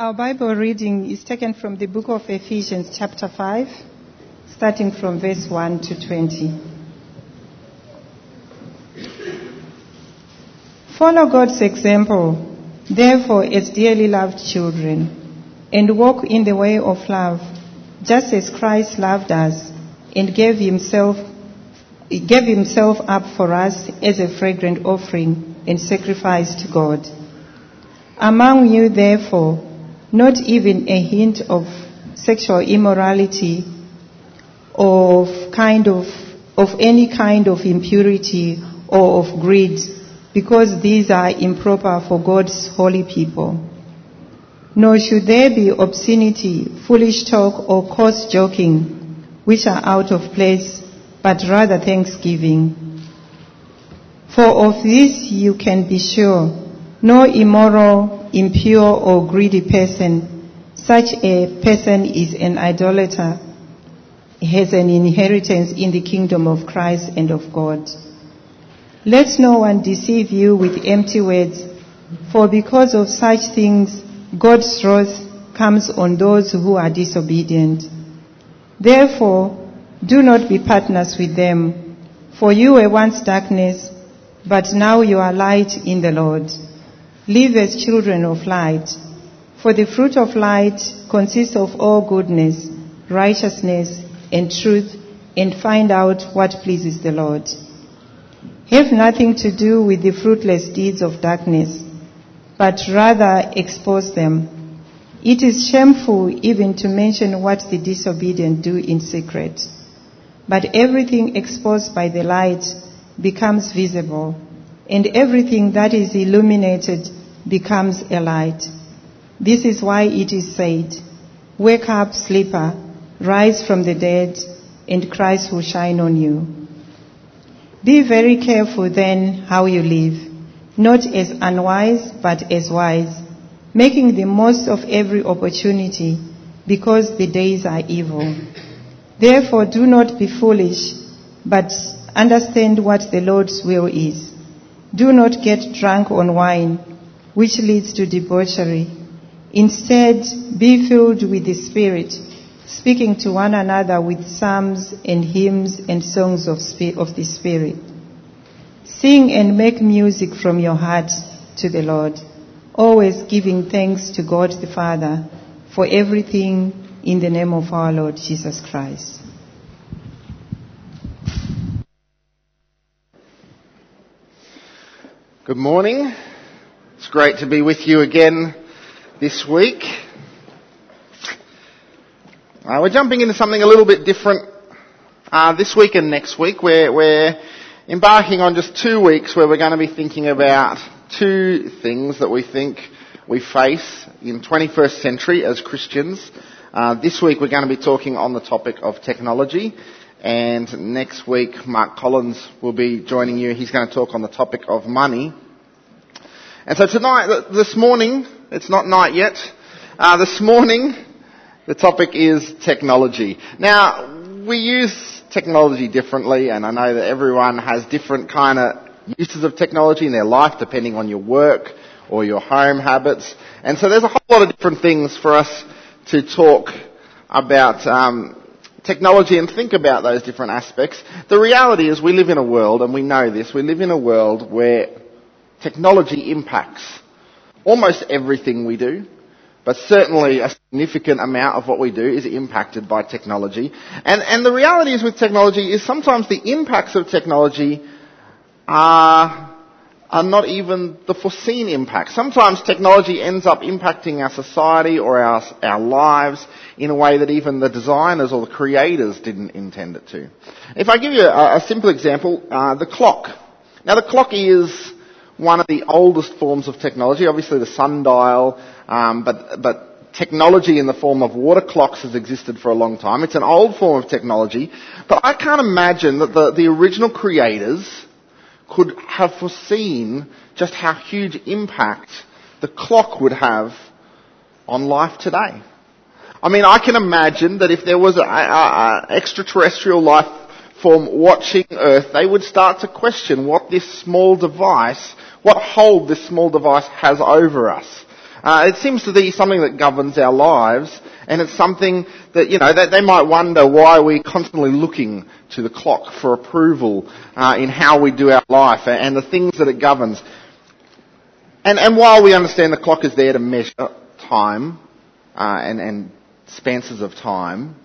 Our Bible reading is taken from the book of Ephesians, chapter 5, starting from verse 1 to 20. Follow God's example, therefore, as dearly loved children, and walk in the way of love, just as Christ loved us and gave himself, gave himself up for us as a fragrant offering and sacrifice to God. Among you, therefore, not even a hint of sexual immorality of kind of, of any kind of impurity or of greed, because these are improper for God's holy people. Nor should there be obscenity, foolish talk, or coarse joking, which are out of place, but rather thanksgiving. For of this you can be sure, no immoral, impure, or greedy person, such a person is an idolater, has an inheritance in the kingdom of Christ and of God. Let no one deceive you with empty words, for because of such things God's wrath comes on those who are disobedient. Therefore, do not be partners with them, for you were once darkness, but now you are light in the Lord. Live as children of light, for the fruit of light consists of all goodness, righteousness, and truth, and find out what pleases the Lord. Have nothing to do with the fruitless deeds of darkness, but rather expose them. It is shameful even to mention what the disobedient do in secret. But everything exposed by the light becomes visible, and everything that is illuminated becomes a light. This is why it is said, Wake up, sleeper, rise from the dead, and Christ will shine on you. Be very careful then how you live, not as unwise, but as wise, making the most of every opportunity, because the days are evil. Therefore, do not be foolish, but understand what the Lord's will is. Do not get drunk on wine, which leads to debauchery. Instead, be filled with the Spirit, speaking to one another with psalms and hymns and songs of, of the Spirit. Sing and make music from your heart to the Lord, always giving thanks to God the Father for everything in the name of our Lord Jesus Christ. Good morning. Great to be with you again this week. Uh, we're jumping into something a little bit different uh, this week and next week. We're, we're embarking on just two weeks where we're going to be thinking about two things that we think we face in 21st century as Christians. Uh, this week we're going to be talking on the topic of technology. And next week, Mark Collins will be joining you. He's going to talk on the topic of money. And so tonight, this morning, it's not night yet, uh, this morning, the topic is technology. Now, we use technology differently, and I know that everyone has different kind of uses of technology in their life, depending on your work or your home habits. And so there's a whole lot of different things for us to talk about um, technology and think about those different aspects. The reality is we live in a world, and we know this, we live in a world where technology impacts almost everything we do, but certainly a significant amount of what we do is impacted by technology. And, and the reality is with technology is sometimes the impacts of technology are, are not even the foreseen impacts. Sometimes technology ends up impacting our society or our, our lives in a way that even the designers or the creators didn't intend it to. If I give you a, a simple example, uh, the clock. Now the clock is one of the oldest forms of technology, obviously the sundial, um, but, but technology in the form of water clocks has existed for a long time. It's an old form of technology, but I can't imagine that the, the original creators could have foreseen just how huge impact the clock would have on life today. I mean, I can imagine that if there was an extraterrestrial life form watching Earth, they would start to question what this small device what hold this small device has over us. Uh, it seems to be something that governs our lives, and it's something that, you know, that they might wonder why we're constantly looking to the clock for approval uh, in how we do our life and the things that it governs. And, and while we understand the clock is there to measure time uh, and, and of time,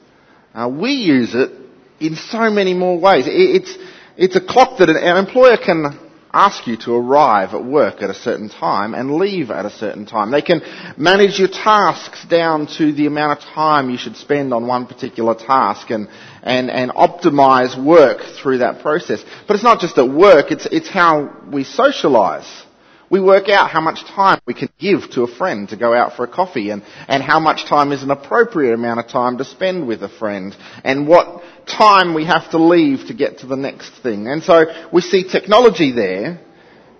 uh, we use it in so many more ways. It, it's, it's a clock that an, an employer can ask you to arrive at work at a certain time and leave at a certain time. They can manage your tasks down to the amount of time you should spend on one particular task and, and, and optimize work through that process. But it's not just at work, it's, it's how we socialize. We work out how much time we can give to a friend to go out for a coffee and, and how much time is an appropriate amount of time to spend with a friend and what time we have to leave to get to the next thing. And so we see technology there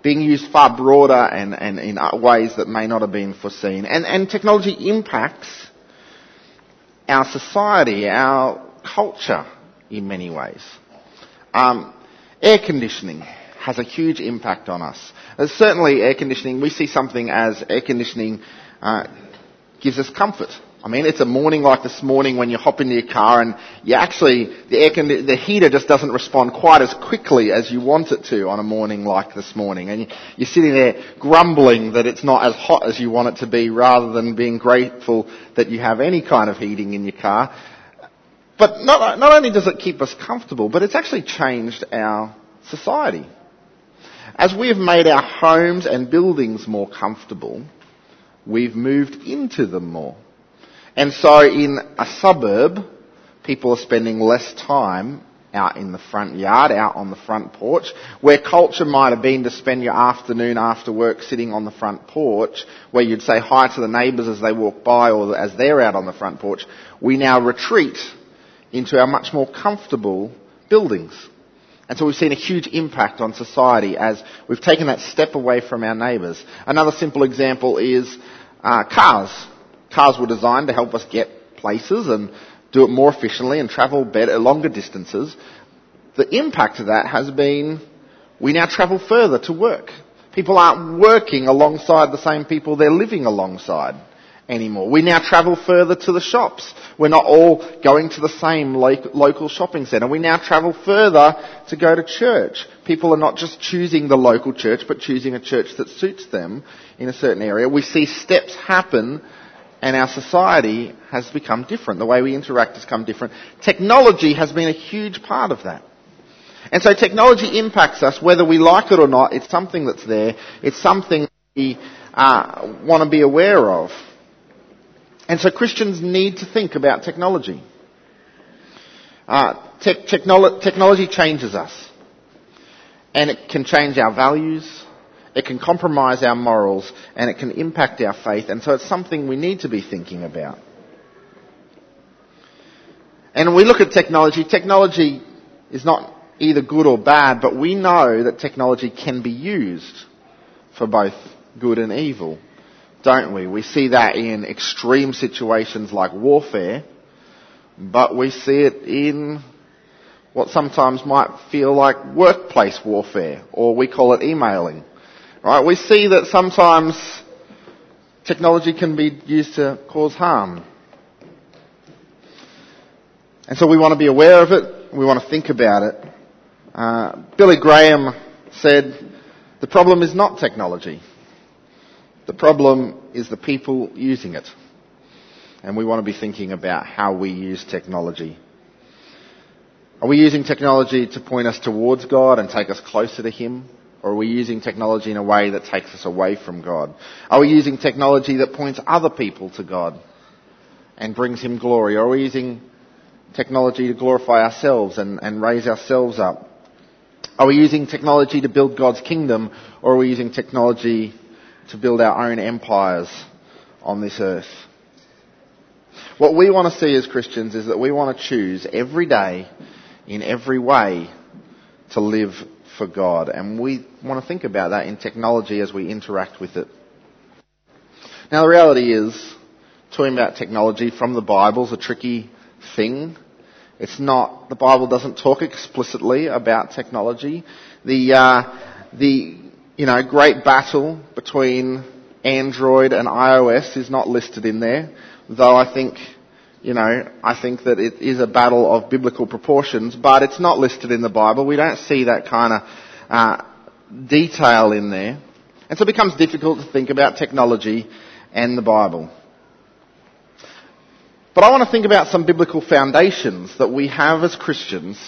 being used far broader and, and in ways that may not have been foreseen. And, and technology impacts our society, our culture in many ways. Um, air conditioning has a huge impact on us. Uh, certainly air conditioning, we see something as air conditioning uh, gives us comfort. I mean, it's a morning like this morning when you hop into your car and you actually, the air the heater just doesn't respond quite as quickly as you want it to on a morning like this morning. And you're sitting there grumbling that it's not as hot as you want it to be rather than being grateful that you have any kind of heating in your car. But not, not only does it keep us comfortable, but it's actually changed our society. As we have made our homes and buildings more comfortable, we've moved into them more. And so in a suburb, people are spending less time out in the front yard, out on the front porch, where culture might have been to spend your afternoon after work sitting on the front porch, where you'd say hi to the neighbours as they walk by or as they're out on the front porch, we now retreat into our much more comfortable buildings. And so we've seen a huge impact on society as we've taken that step away from our neighbours. Another simple example is uh, cars. Cars were designed to help us get places and do it more efficiently and travel better, longer distances. The impact of that has been we now travel further to work. People aren't working alongside the same people they're living alongside anymore. We now travel further to the shops. We're not all going to the same local shopping centre. We now travel further to go to church. People are not just choosing the local church, but choosing a church that suits them in a certain area. We see steps happen and our society has become different. The way we interact has become different. Technology has been a huge part of that. And so technology impacts us whether we like it or not. It's something that's there. It's something we uh, want to be aware of. And so Christians need to think about technology. Uh, te- technolo- technology changes us. And it can change our values, it can compromise our morals, and it can impact our faith. And so it's something we need to be thinking about. And when we look at technology, technology is not either good or bad, but we know that technology can be used for both good and evil don't we? We see that in extreme situations like warfare, but we see it in what sometimes might feel like workplace warfare, or we call it emailing. Right? We see that sometimes technology can be used to cause harm. And so we want to be aware of it, we want to think about it. Uh, Billy Graham said, the problem is not technology. The problem is the people using it. And we want to be thinking about how we use technology. Are we using technology to point us towards God and take us closer to Him? Or are we using technology in a way that takes us away from God? Are we using technology that points other people to God and brings Him glory? Or are we using technology to glorify ourselves and, and raise ourselves up? Are we using technology to build God's kingdom? Or are we using technology to build our own empires on this earth. What we want to see as Christians is that we want to choose every day, in every way, to live for God. And we want to think about that in technology as we interact with it. Now the reality is, talking about technology from the Bible is a tricky thing. It's not, the Bible doesn't talk explicitly about technology. The, uh, the you know, great battle between Android and iOS is not listed in there, though I think, you know, I think that it is a battle of biblical proportions, but it's not listed in the Bible. We don't see that kind of uh, detail in there. And so it becomes difficult to think about technology and the Bible. But I want to think about some biblical foundations that we have as Christians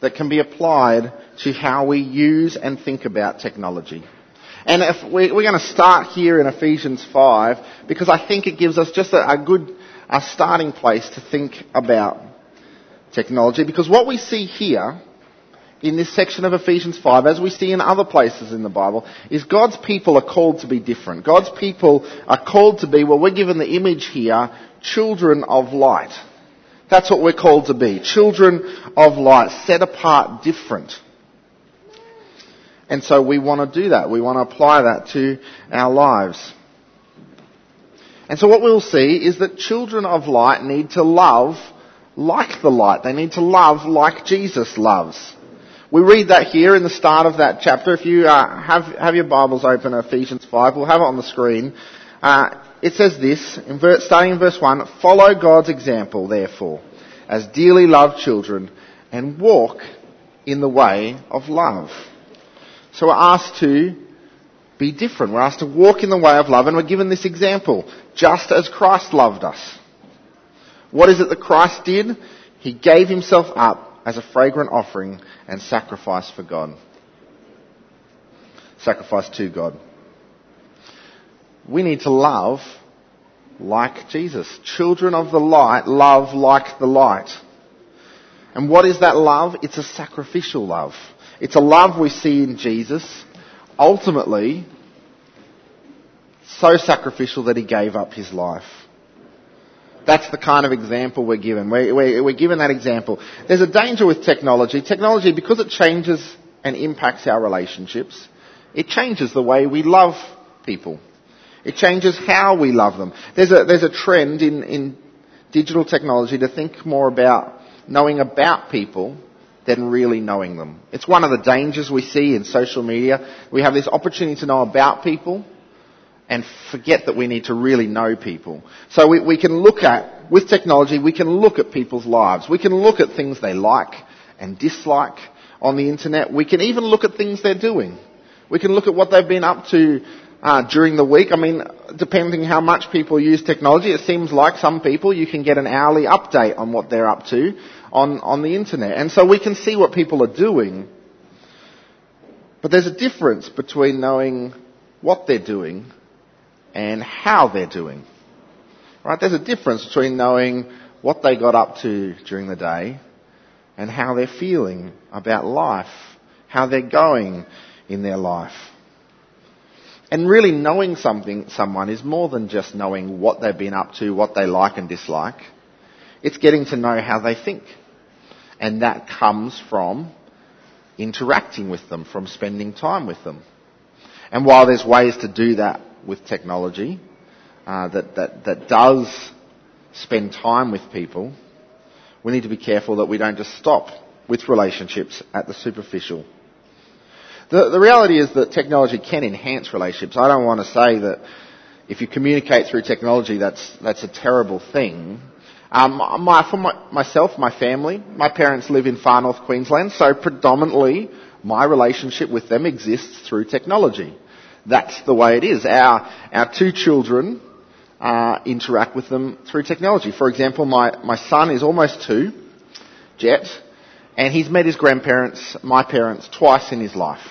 that can be applied to how we use and think about technology. And if we, are going to start here in Ephesians 5 because I think it gives us just a, a good a starting place to think about technology because what we see here in this section of Ephesians 5, as we see in other places in the Bible, is God's people are called to be different. God's people are called to be, well, we're given the image here, children of light. That's what we're called to be. Children of light, set apart, different. And so we want to do that. We want to apply that to our lives. And so what we'll see is that children of light need to love like the light. They need to love like Jesus loves. We read that here in the start of that chapter. If you uh, have, have your Bibles open, Ephesians 5, we'll have it on the screen. Uh, it says this, in verse, starting in verse 1, Follow God's example, therefore, as dearly loved children, and walk in the way of love. So we're asked to be different. We're asked to walk in the way of love, and we're given this example, just as Christ loved us. What is it that Christ did? He gave himself up as a fragrant offering and sacrifice for God. Sacrifice to God. We need to love like Jesus. Children of the light love like the light. And what is that love? It's a sacrificial love. It's a love we see in Jesus. Ultimately, so sacrificial that he gave up his life. That's the kind of example we're given. We're, we're, we're, given that example. There's a danger with technology. Technology, because it changes and impacts our relationships, it changes the way we love people. It changes how we love them. There's a, there's a trend in, in digital technology to think more about knowing about people than really knowing them. It's one of the dangers we see in social media. We have this opportunity to know about people and forget that we need to really know people. So we, we can look at, with technology, we can look at people's lives. We can look at things they like and dislike on the internet. We can even look at things they're doing. We can look at what they've been up to uh, during the week. I mean, depending how much people use technology, it seems like some people you can get an hourly update on what they're up to on, on the internet. And so we can see what people are doing. But there's a difference between knowing what they're doing and how they're doing. Right? There's a difference between knowing what they got up to during the day and how they're feeling about life, how they're going in their life. And really knowing something, someone is more than just knowing what they've been up to, what they like and dislike. It's getting to know how they think. And that comes from interacting with them, from spending time with them. And while there's ways to do that with technology uh, that, that, that does spend time with people, we need to be careful that we don't just stop with relationships at the superficial. The, the reality is that technology can enhance relationships. I don't want to say that if you communicate through technology, that's, that's a terrible thing. Um, my, for my, myself, my family, my parents live in far north Queensland, so predominantly my relationship with them exists through technology. That's the way it is. Our, our two children uh, interact with them through technology. For example, my, my son is almost two, Jet, and he's met his grandparents, my parents, twice in his life,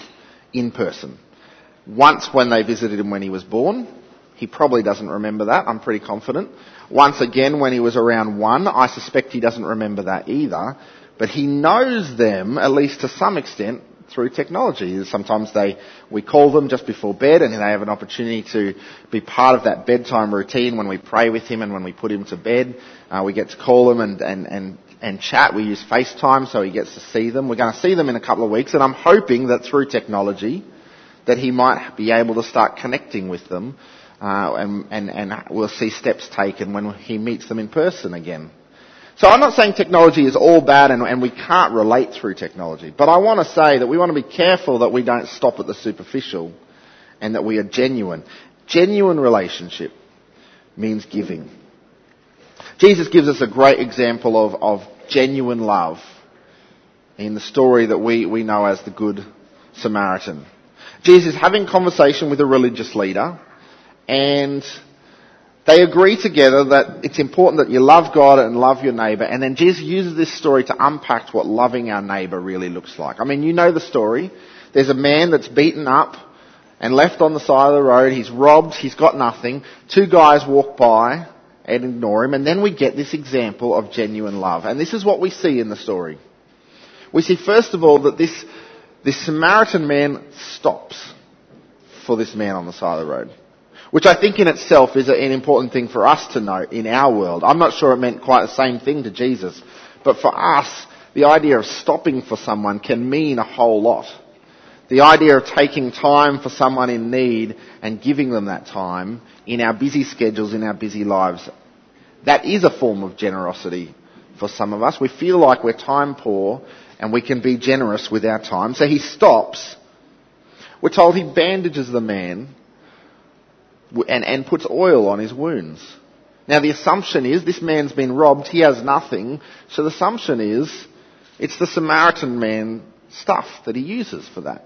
in person. Once when they visited him when he was born. He probably doesn't remember that, I'm pretty confident. Once again when he was around one. I suspect he doesn't remember that either. But he knows them, at least to some extent, through technology. Sometimes they, we call them just before bed and they have an opportunity to be part of that bedtime routine when we pray with him and when we put him to bed. Uh, we get to call them and, and, and, and chat. We use FaceTime so he gets to see them. We're going to see them in a couple of weeks and I'm hoping that through technology that he might be able to start connecting with them uh, and, and, and we'll see steps taken when he meets them in person again. So I'm not saying technology is all bad and, and, we can't relate through technology, but I want to say that we want to be careful that we don't stop at the superficial and that we are genuine. Genuine relationship means giving. Jesus gives us a great example of, of genuine love in the story that we, we know as the Good Samaritan. Jesus is having conversation with a religious leader and they agree together that it's important that you love God and love your neighbour and then Jesus uses this story to unpack what loving our neighbour really looks like. I mean, you know the story. There's a man that's beaten up and left on the side of the road. He's robbed. He's got nothing. Two guys walk by and ignore him. And then we get this example of genuine love. And this is what we see in the story. We see first of all that this, this Samaritan man stops for this man on the side of the road. Which I think in itself is an important thing for us to know in our world. I'm not sure it meant quite the same thing to Jesus. But for us, the idea of stopping for someone can mean a whole lot. The idea of taking time for someone in need and giving them that time in our busy schedules, in our busy lives, that is a form of generosity for some of us. We feel like we're time poor and we can be generous with our time. So he stops. We're told he bandages the man and, and puts oil on his wounds. Now the assumption is this man's been robbed, he has nothing, so the assumption is it's the Samaritan man stuff that he uses for that.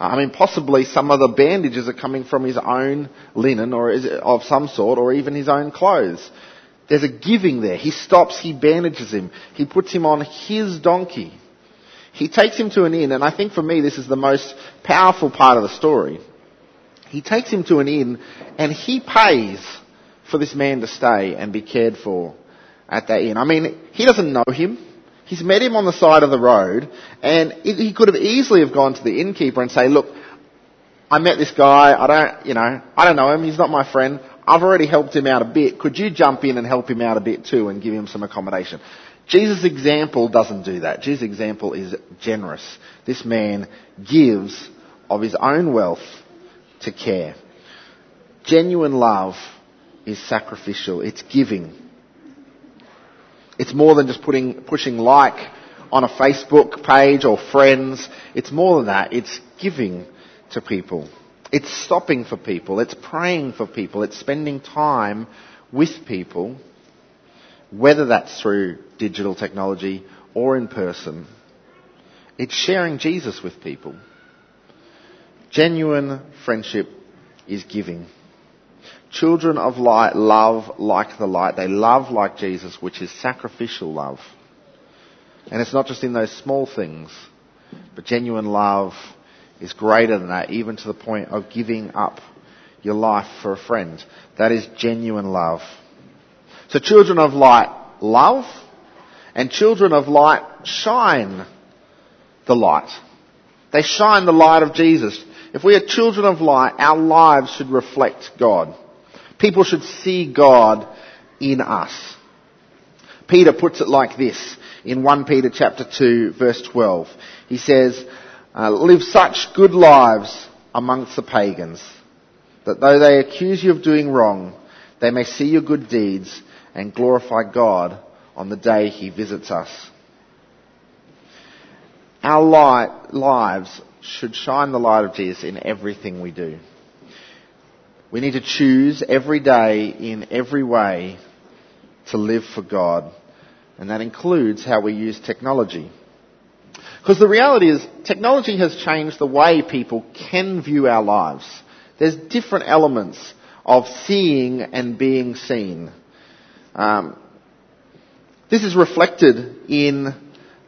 Uh, I mean, possibly some of the bandages are coming from his own linen or of some sort, or even his own clothes. There's a giving there. He stops, he bandages him, he puts him on his donkey. He takes him to an inn, and I think for me this is the most powerful part of the story. He takes him to an inn, and he pays for this man to stay and be cared for at that inn. I mean, he doesn't know him. He's met him on the side of the road, and he could have easily have gone to the innkeeper and say, look, I met this guy, I don't, you know, I don't know him, he's not my friend, I've already helped him out a bit, could you jump in and help him out a bit too and give him some accommodation? Jesus' example doesn't do that. Jesus' example is generous. This man gives of his own wealth to care. Genuine love is sacrificial. It's giving. It's more than just putting, pushing like on a Facebook page or friends. It's more than that. It's giving to people. It's stopping for people. It's praying for people. It's spending time with people, whether that's through digital technology or in person. It's sharing Jesus with people. Genuine friendship is giving. Children of light love like the light. They love like Jesus, which is sacrificial love. And it's not just in those small things, but genuine love is greater than that, even to the point of giving up your life for a friend. That is genuine love. So children of light love, and children of light shine the light. They shine the light of Jesus. If we are children of light, our lives should reflect God. People should see God in us. Peter puts it like this in 1 Peter chapter 2 verse 12. He says, uh, live such good lives amongst the pagans that though they accuse you of doing wrong, they may see your good deeds and glorify God on the day he visits us. Our light, lives should shine the light of Jesus in everything we do. We need to choose every day in every way to live for God. And that includes how we use technology. Because the reality is, technology has changed the way people can view our lives. There's different elements of seeing and being seen. Um, this is reflected in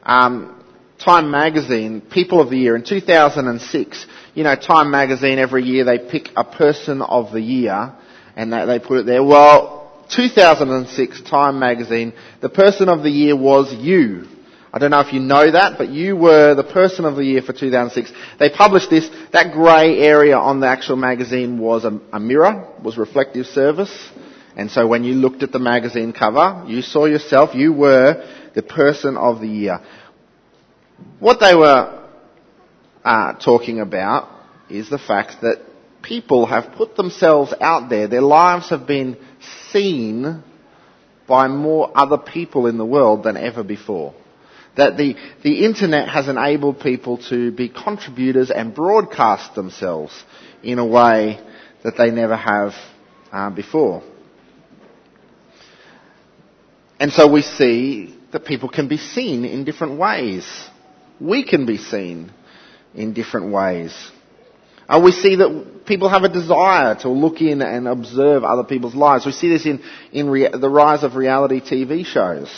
um, Time Magazine, People of the Year. In 2006, you know, Time Magazine every year they pick a person of the year and they, they put it there. Well, 2006 Time Magazine, the person of the year was you. I don't know if you know that, but you were the person of the year for 2006. They published this. That grey area on the actual magazine was a, a mirror, was reflective service. And so when you looked at the magazine cover, you saw yourself, you were the person of the year. What they were uh, talking about is the fact that people have put themselves out there. Their lives have been seen by more other people in the world than ever before. That the, the internet has enabled people to be contributors and broadcast themselves in a way that they never have uh, before. And so we see that people can be seen in different ways. We can be seen in different ways. Uh, we see that people have a desire to look in and observe other people's lives. We see this in, in rea- the rise of reality TV shows.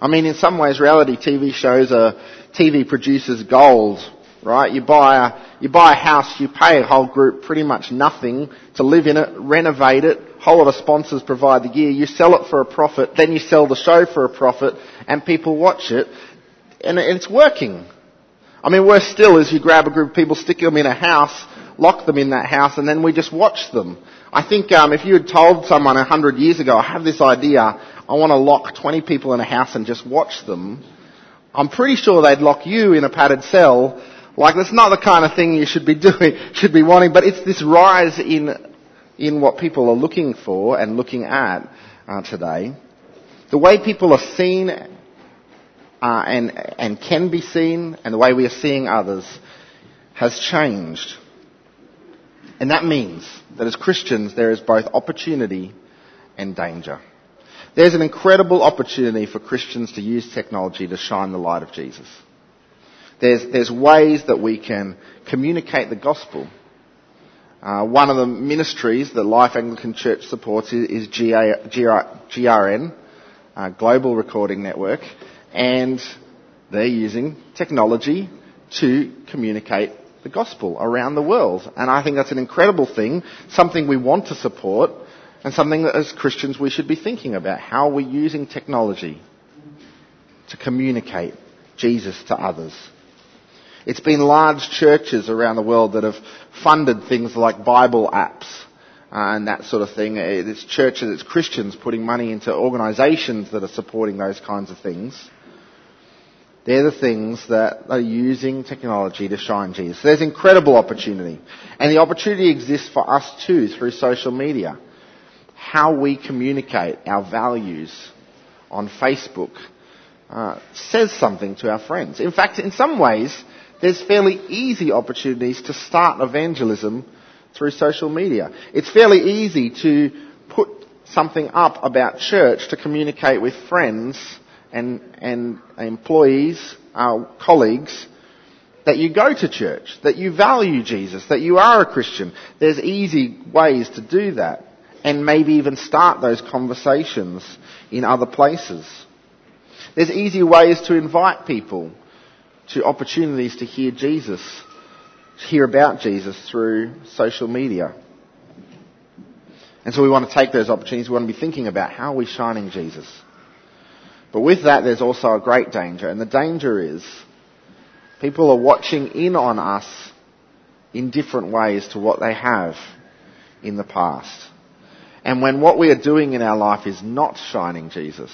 I mean, in some ways, reality TV shows are TV producers' gold, right? You buy a, you buy a house, you pay a whole group pretty much nothing to live in it, renovate it, whole lot of sponsors provide the gear, you sell it for a profit, then you sell the show for a profit, and people watch it, and it's working. I mean, worse still is you grab a group of people, stick them in a house, lock them in that house, and then we just watch them. I think um, if you had told someone a hundred years ago, I have this idea, I want to lock 20 people in a house and just watch them, I'm pretty sure they'd lock you in a padded cell like that's not the kind of thing you should be doing, should be wanting, but it's this rise in, in what people are looking for and looking at uh, today. The way people are seen uh, and, and can be seen and the way we are seeing others has changed. And that means that as Christians there is both opportunity and danger. There's an incredible opportunity for Christians to use technology to shine the light of Jesus. There's, there's ways that we can communicate the gospel. Uh, one of the ministries that Life Anglican Church supports is, is GA, GRN, uh, Global Recording Network, and they're using technology to communicate the gospel around the world. And I think that's an incredible thing, something we want to support, and something that as Christians we should be thinking about. How are we using technology to communicate Jesus to others? It's been large churches around the world that have funded things like Bible apps uh, and that sort of thing. It's churches, it's Christians putting money into organisations that are supporting those kinds of things. They're the things that are using technology to shine Jesus. There's incredible opportunity. And the opportunity exists for us too through social media. How we communicate our values on Facebook uh, says something to our friends. In fact, in some ways, there's fairly easy opportunities to start evangelism through social media. It's fairly easy to put something up about church to communicate with friends and, and employees, our colleagues, that you go to church, that you value Jesus, that you are a Christian. There's easy ways to do that and maybe even start those conversations in other places. There's easy ways to invite people to opportunities to hear Jesus, to hear about Jesus through social media. And so we want to take those opportunities. We want to be thinking about how are we shining Jesus. But with that, there's also a great danger. And the danger is people are watching in on us in different ways to what they have in the past. And when what we are doing in our life is not shining Jesus,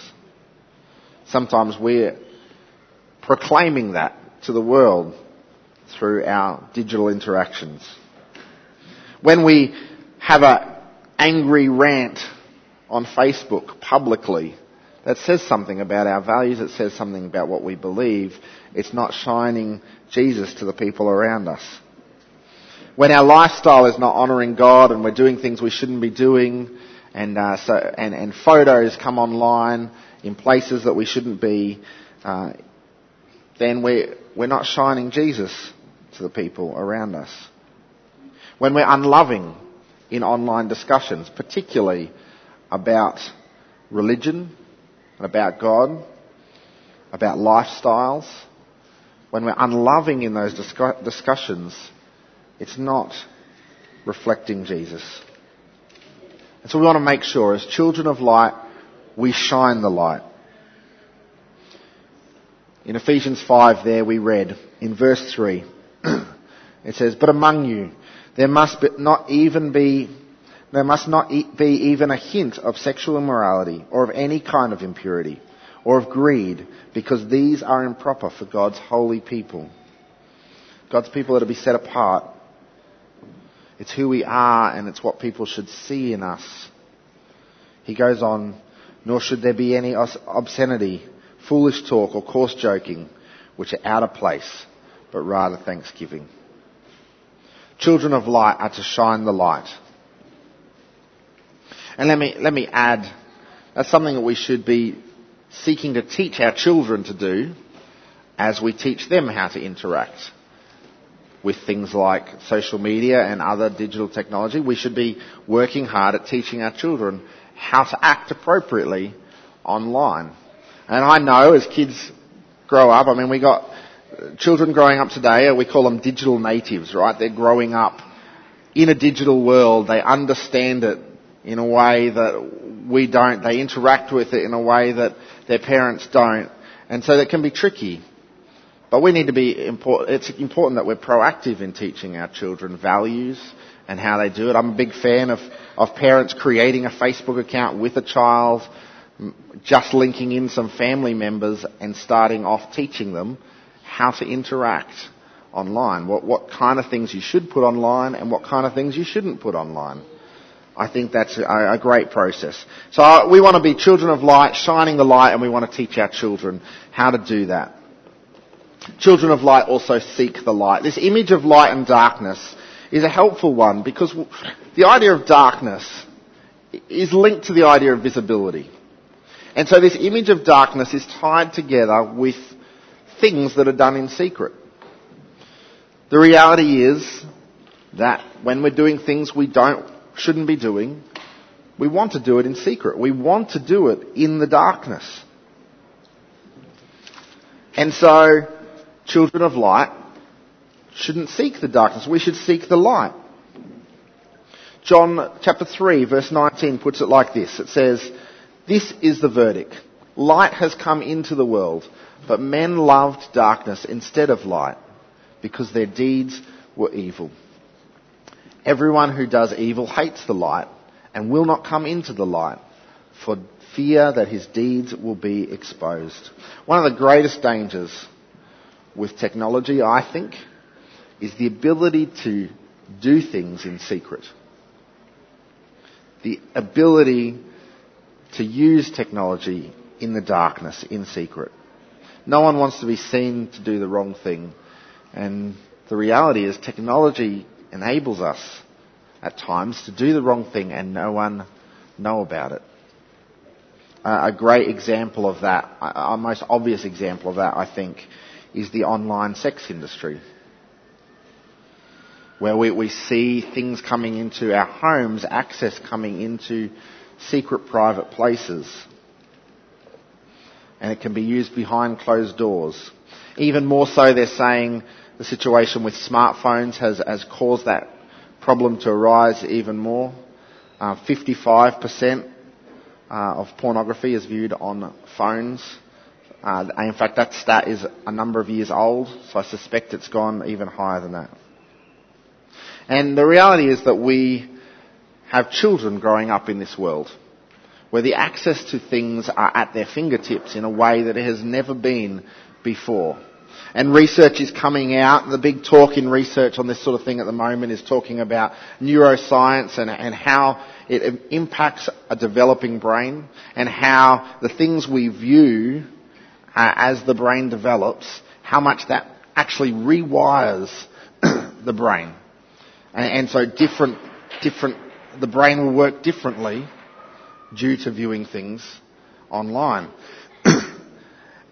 sometimes we're proclaiming that to the world through our digital interactions. When we have an angry rant on Facebook publicly, that says something about our values, it says something about what we believe. It's not shining Jesus to the people around us. When our lifestyle is not honouring God and we're doing things we shouldn't be doing, and, uh, so, and, and photos come online in places that we shouldn't be, uh, then we're, we're not shining Jesus to the people around us. When we're unloving in online discussions, particularly about religion about God, about lifestyles, when we're unloving in those discussions, it's not reflecting Jesus. And so we want to make sure, as children of light, we shine the light. In Ephesians 5 there we read in verse 3, it says, But among you there must not even be, there must not be even a hint of sexual immorality or of any kind of impurity or of greed because these are improper for God's holy people. God's people are to be set apart. It's who we are and it's what people should see in us. He goes on, nor should there be any obscenity foolish talk or coarse joking, which are out of place, but rather thanksgiving. Children of light are to shine the light. And let me, let me add, that's something that we should be seeking to teach our children to do as we teach them how to interact with things like social media and other digital technology. We should be working hard at teaching our children how to act appropriately online. And I know as kids grow up, I mean, we got uh, children growing up today, we call them digital natives, right? They're growing up in a digital world. They understand it in a way that we don't. They interact with it in a way that their parents don't. And so that can be tricky. But we need to be important, it's important that we're proactive in teaching our children values and how they do it. I'm a big fan of, of parents creating a Facebook account with a child, just linking in some family members and starting off teaching them how to interact online, what, what kind of things you should put online and what kind of things you shouldn't put online. I think that's a, a great process. So uh, we want to be children of light, shining the light, and we want to teach our children how to do that. Children of light also seek the light. This image of light and darkness is a helpful one because the idea of darkness is linked to the idea of visibility. And so this image of darkness is tied together with things that are done in secret. The reality is that when we're doing things we don't, shouldn't be doing, we want to do it in secret. We want to do it in the darkness. And so, children of light shouldn't seek the darkness. We should seek the light. John chapter 3 verse 19 puts it like this. It says, This is the verdict. Light has come into the world, but men loved darkness instead of light because their deeds were evil. Everyone who does evil hates the light and will not come into the light for fear that his deeds will be exposed. One of the greatest dangers with technology, I think, is the ability to do things in secret. The ability to use technology in the darkness, in secret. No one wants to be seen to do the wrong thing. And the reality is technology enables us at times to do the wrong thing and no one know about it. Uh, a great example of that, a most obvious example of that, I think, is the online sex industry. Where we, we see things coming into our homes, access coming into secret private places. And it can be used behind closed doors. Even more so, they're saying the situation with smartphones has, has caused that problem to arise even more. Uh, 55% uh, of pornography is viewed on phones. Uh, in fact, that stat is a number of years old, so I suspect it's gone even higher than that. And the reality is that we have children growing up in this world where the access to things are at their fingertips in a way that it has never been before. And research is coming out. The big talk in research on this sort of thing at the moment is talking about neuroscience and, and how it impacts a developing brain and how the things we view uh, as the brain develops, how much that actually rewires the brain. And, and so different, different, the brain will work differently due to viewing things online.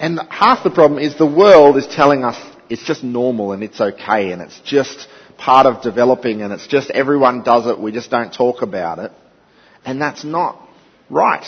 And half the problem is the world is telling us it's just normal and it's okay and it's just part of developing and it's just everyone does it, we just don't talk about it. And that's not right.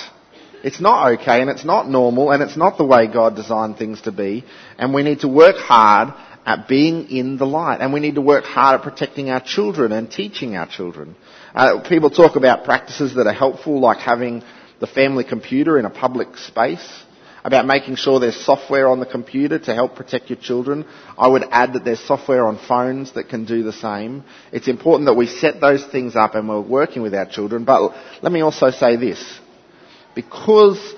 It's not okay and it's not normal and it's not the way God designed things to be. And we need to work hard at being in the light. And we need to work hard at protecting our children and teaching our children. Uh, people talk about practices that are helpful, like having the family computer in a public space, about making sure there's software on the computer to help protect your children. I would add that there's software on phones that can do the same. It's important that we set those things up and we're working with our children. But let me also say this. Because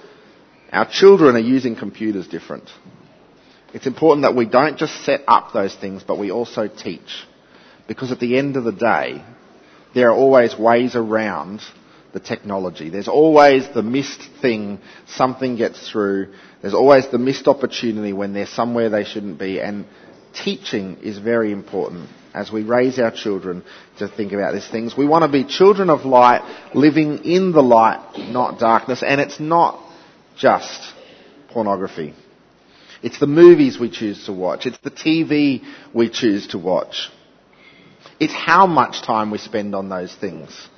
our children are using computers different, it's important that we don't just set up those things, but we also teach. Because at the end of the day, there are always ways around the technology. There's always the missed thing, something gets through. There's always the missed opportunity when they're somewhere they shouldn't be. And teaching is very important as we raise our children to think about these things. We want to be children of light, living in the light, not darkness. And it's not just pornography. It's the movies we choose to watch. It's the TV we choose to watch. It's how much time we spend on those things.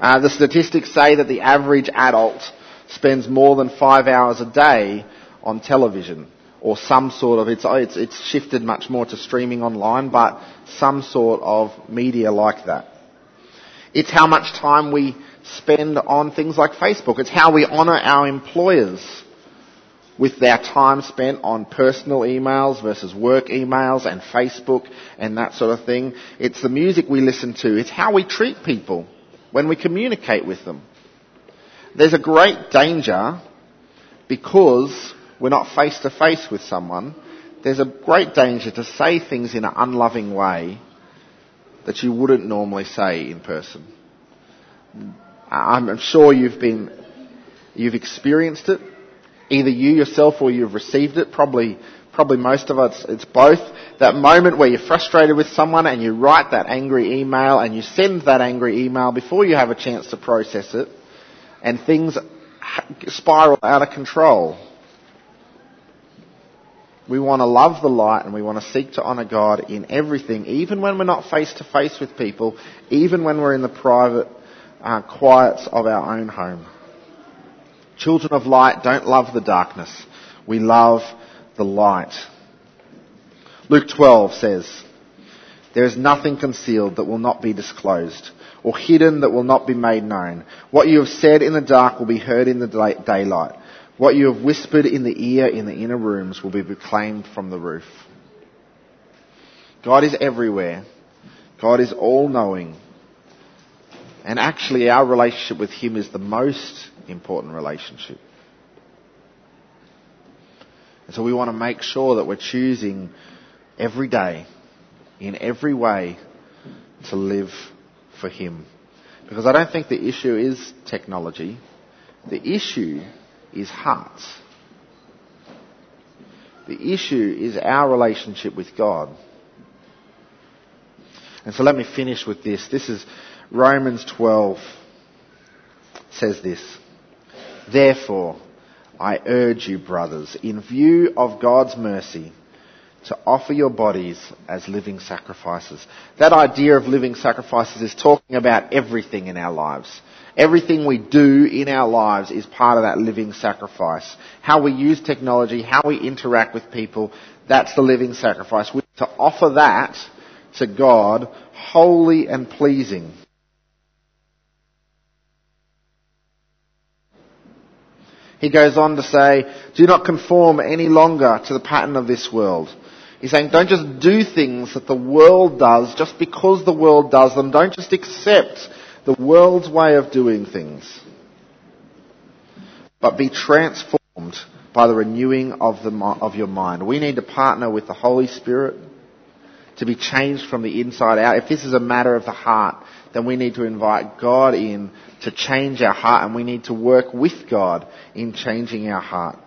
Uh, the statistics say that the average adult spends more than five hours a day on television or some sort of, it's, it's, it's shifted much more to streaming online, but some sort of media like that. It's how much time we spend on things like Facebook. It's how we honour our employers with our time spent on personal emails versus work emails and Facebook and that sort of thing. It's the music we listen to. It's how we treat people when we communicate with them. There's a great danger because we're not face to face with someone, there's a great danger to say things in an unloving way that you wouldn't normally say in person. I'm sure you've been, you've experienced it. Either you yourself or you've received it. Probably, probably most of us, it's both. That moment where you're frustrated with someone and you write that angry email and you send that angry email before you have a chance to process it and things spiral out of control. We want to love the light and we want to seek to honour God in everything, even when we're not face to face with people, even when we're in the private uh, quiets of our own home. Children of light don't love the darkness. We love the light. Luke 12 says, There is nothing concealed that will not be disclosed, or hidden that will not be made known. What you have said in the dark will be heard in the daylight. What you have whispered in the ear in the inner rooms will be proclaimed from the roof. God is everywhere. God is all knowing. And actually, our relationship with Him is the most important relationship. And so we want to make sure that we're choosing every day, in every way, to live for Him. Because I don't think the issue is technology. The issue is hearts. The issue is our relationship with God. And so let me finish with this. This is Romans 12 says this. Therefore, I urge you, brothers, in view of God's mercy, to offer your bodies as living sacrifices. That idea of living sacrifices is talking about everything in our lives. Everything we do in our lives is part of that living sacrifice. How we use technology, how we interact with people, that's the living sacrifice. We to offer that to God holy and pleasing. He goes on to say, do not conform any longer to the pattern of this world. He's saying don't just do things that the world does just because the world does them. Don't just accept the world's way of doing things, but be transformed by the renewing of, the, of your mind. We need to partner with the Holy Spirit to be changed from the inside out. If this is a matter of the heart, then we need to invite God in to change our heart and we need to work with God in changing our heart.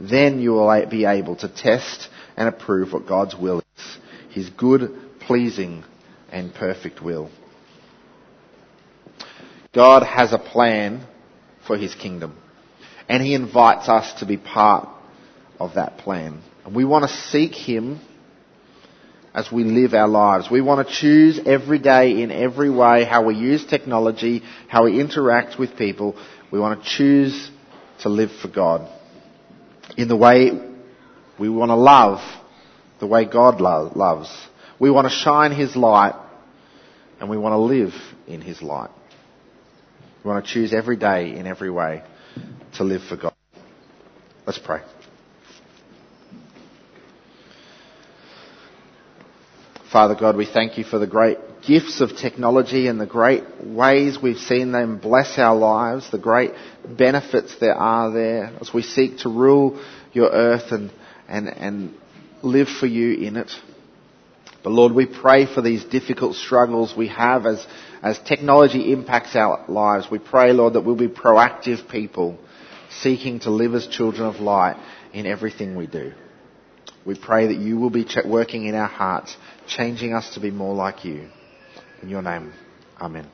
Then you will be able to test and approve what God's will is. His good, pleasing, and perfect will. God has a plan for His kingdom. And He invites us to be part of that plan. And we want to seek Him as we live our lives. We want to choose every day in every way how we use technology, how we interact with people. We want to choose to live for God in the way we want to love the way God lo- loves. We want to shine His light and we want to live in His light. We want to choose every day in every way to live for God. Let's pray. Father God, we thank you for the great gifts of technology and the great ways we've seen them bless our lives, the great benefits there are there as we seek to rule your earth and, and, and live for you in it. But Lord, we pray for these difficult struggles we have as, as technology impacts our lives. We pray, Lord, that we'll be proactive people seeking to live as children of light in everything we do. We pray that you will be working in our hearts, changing us to be more like you. In your name, Amen.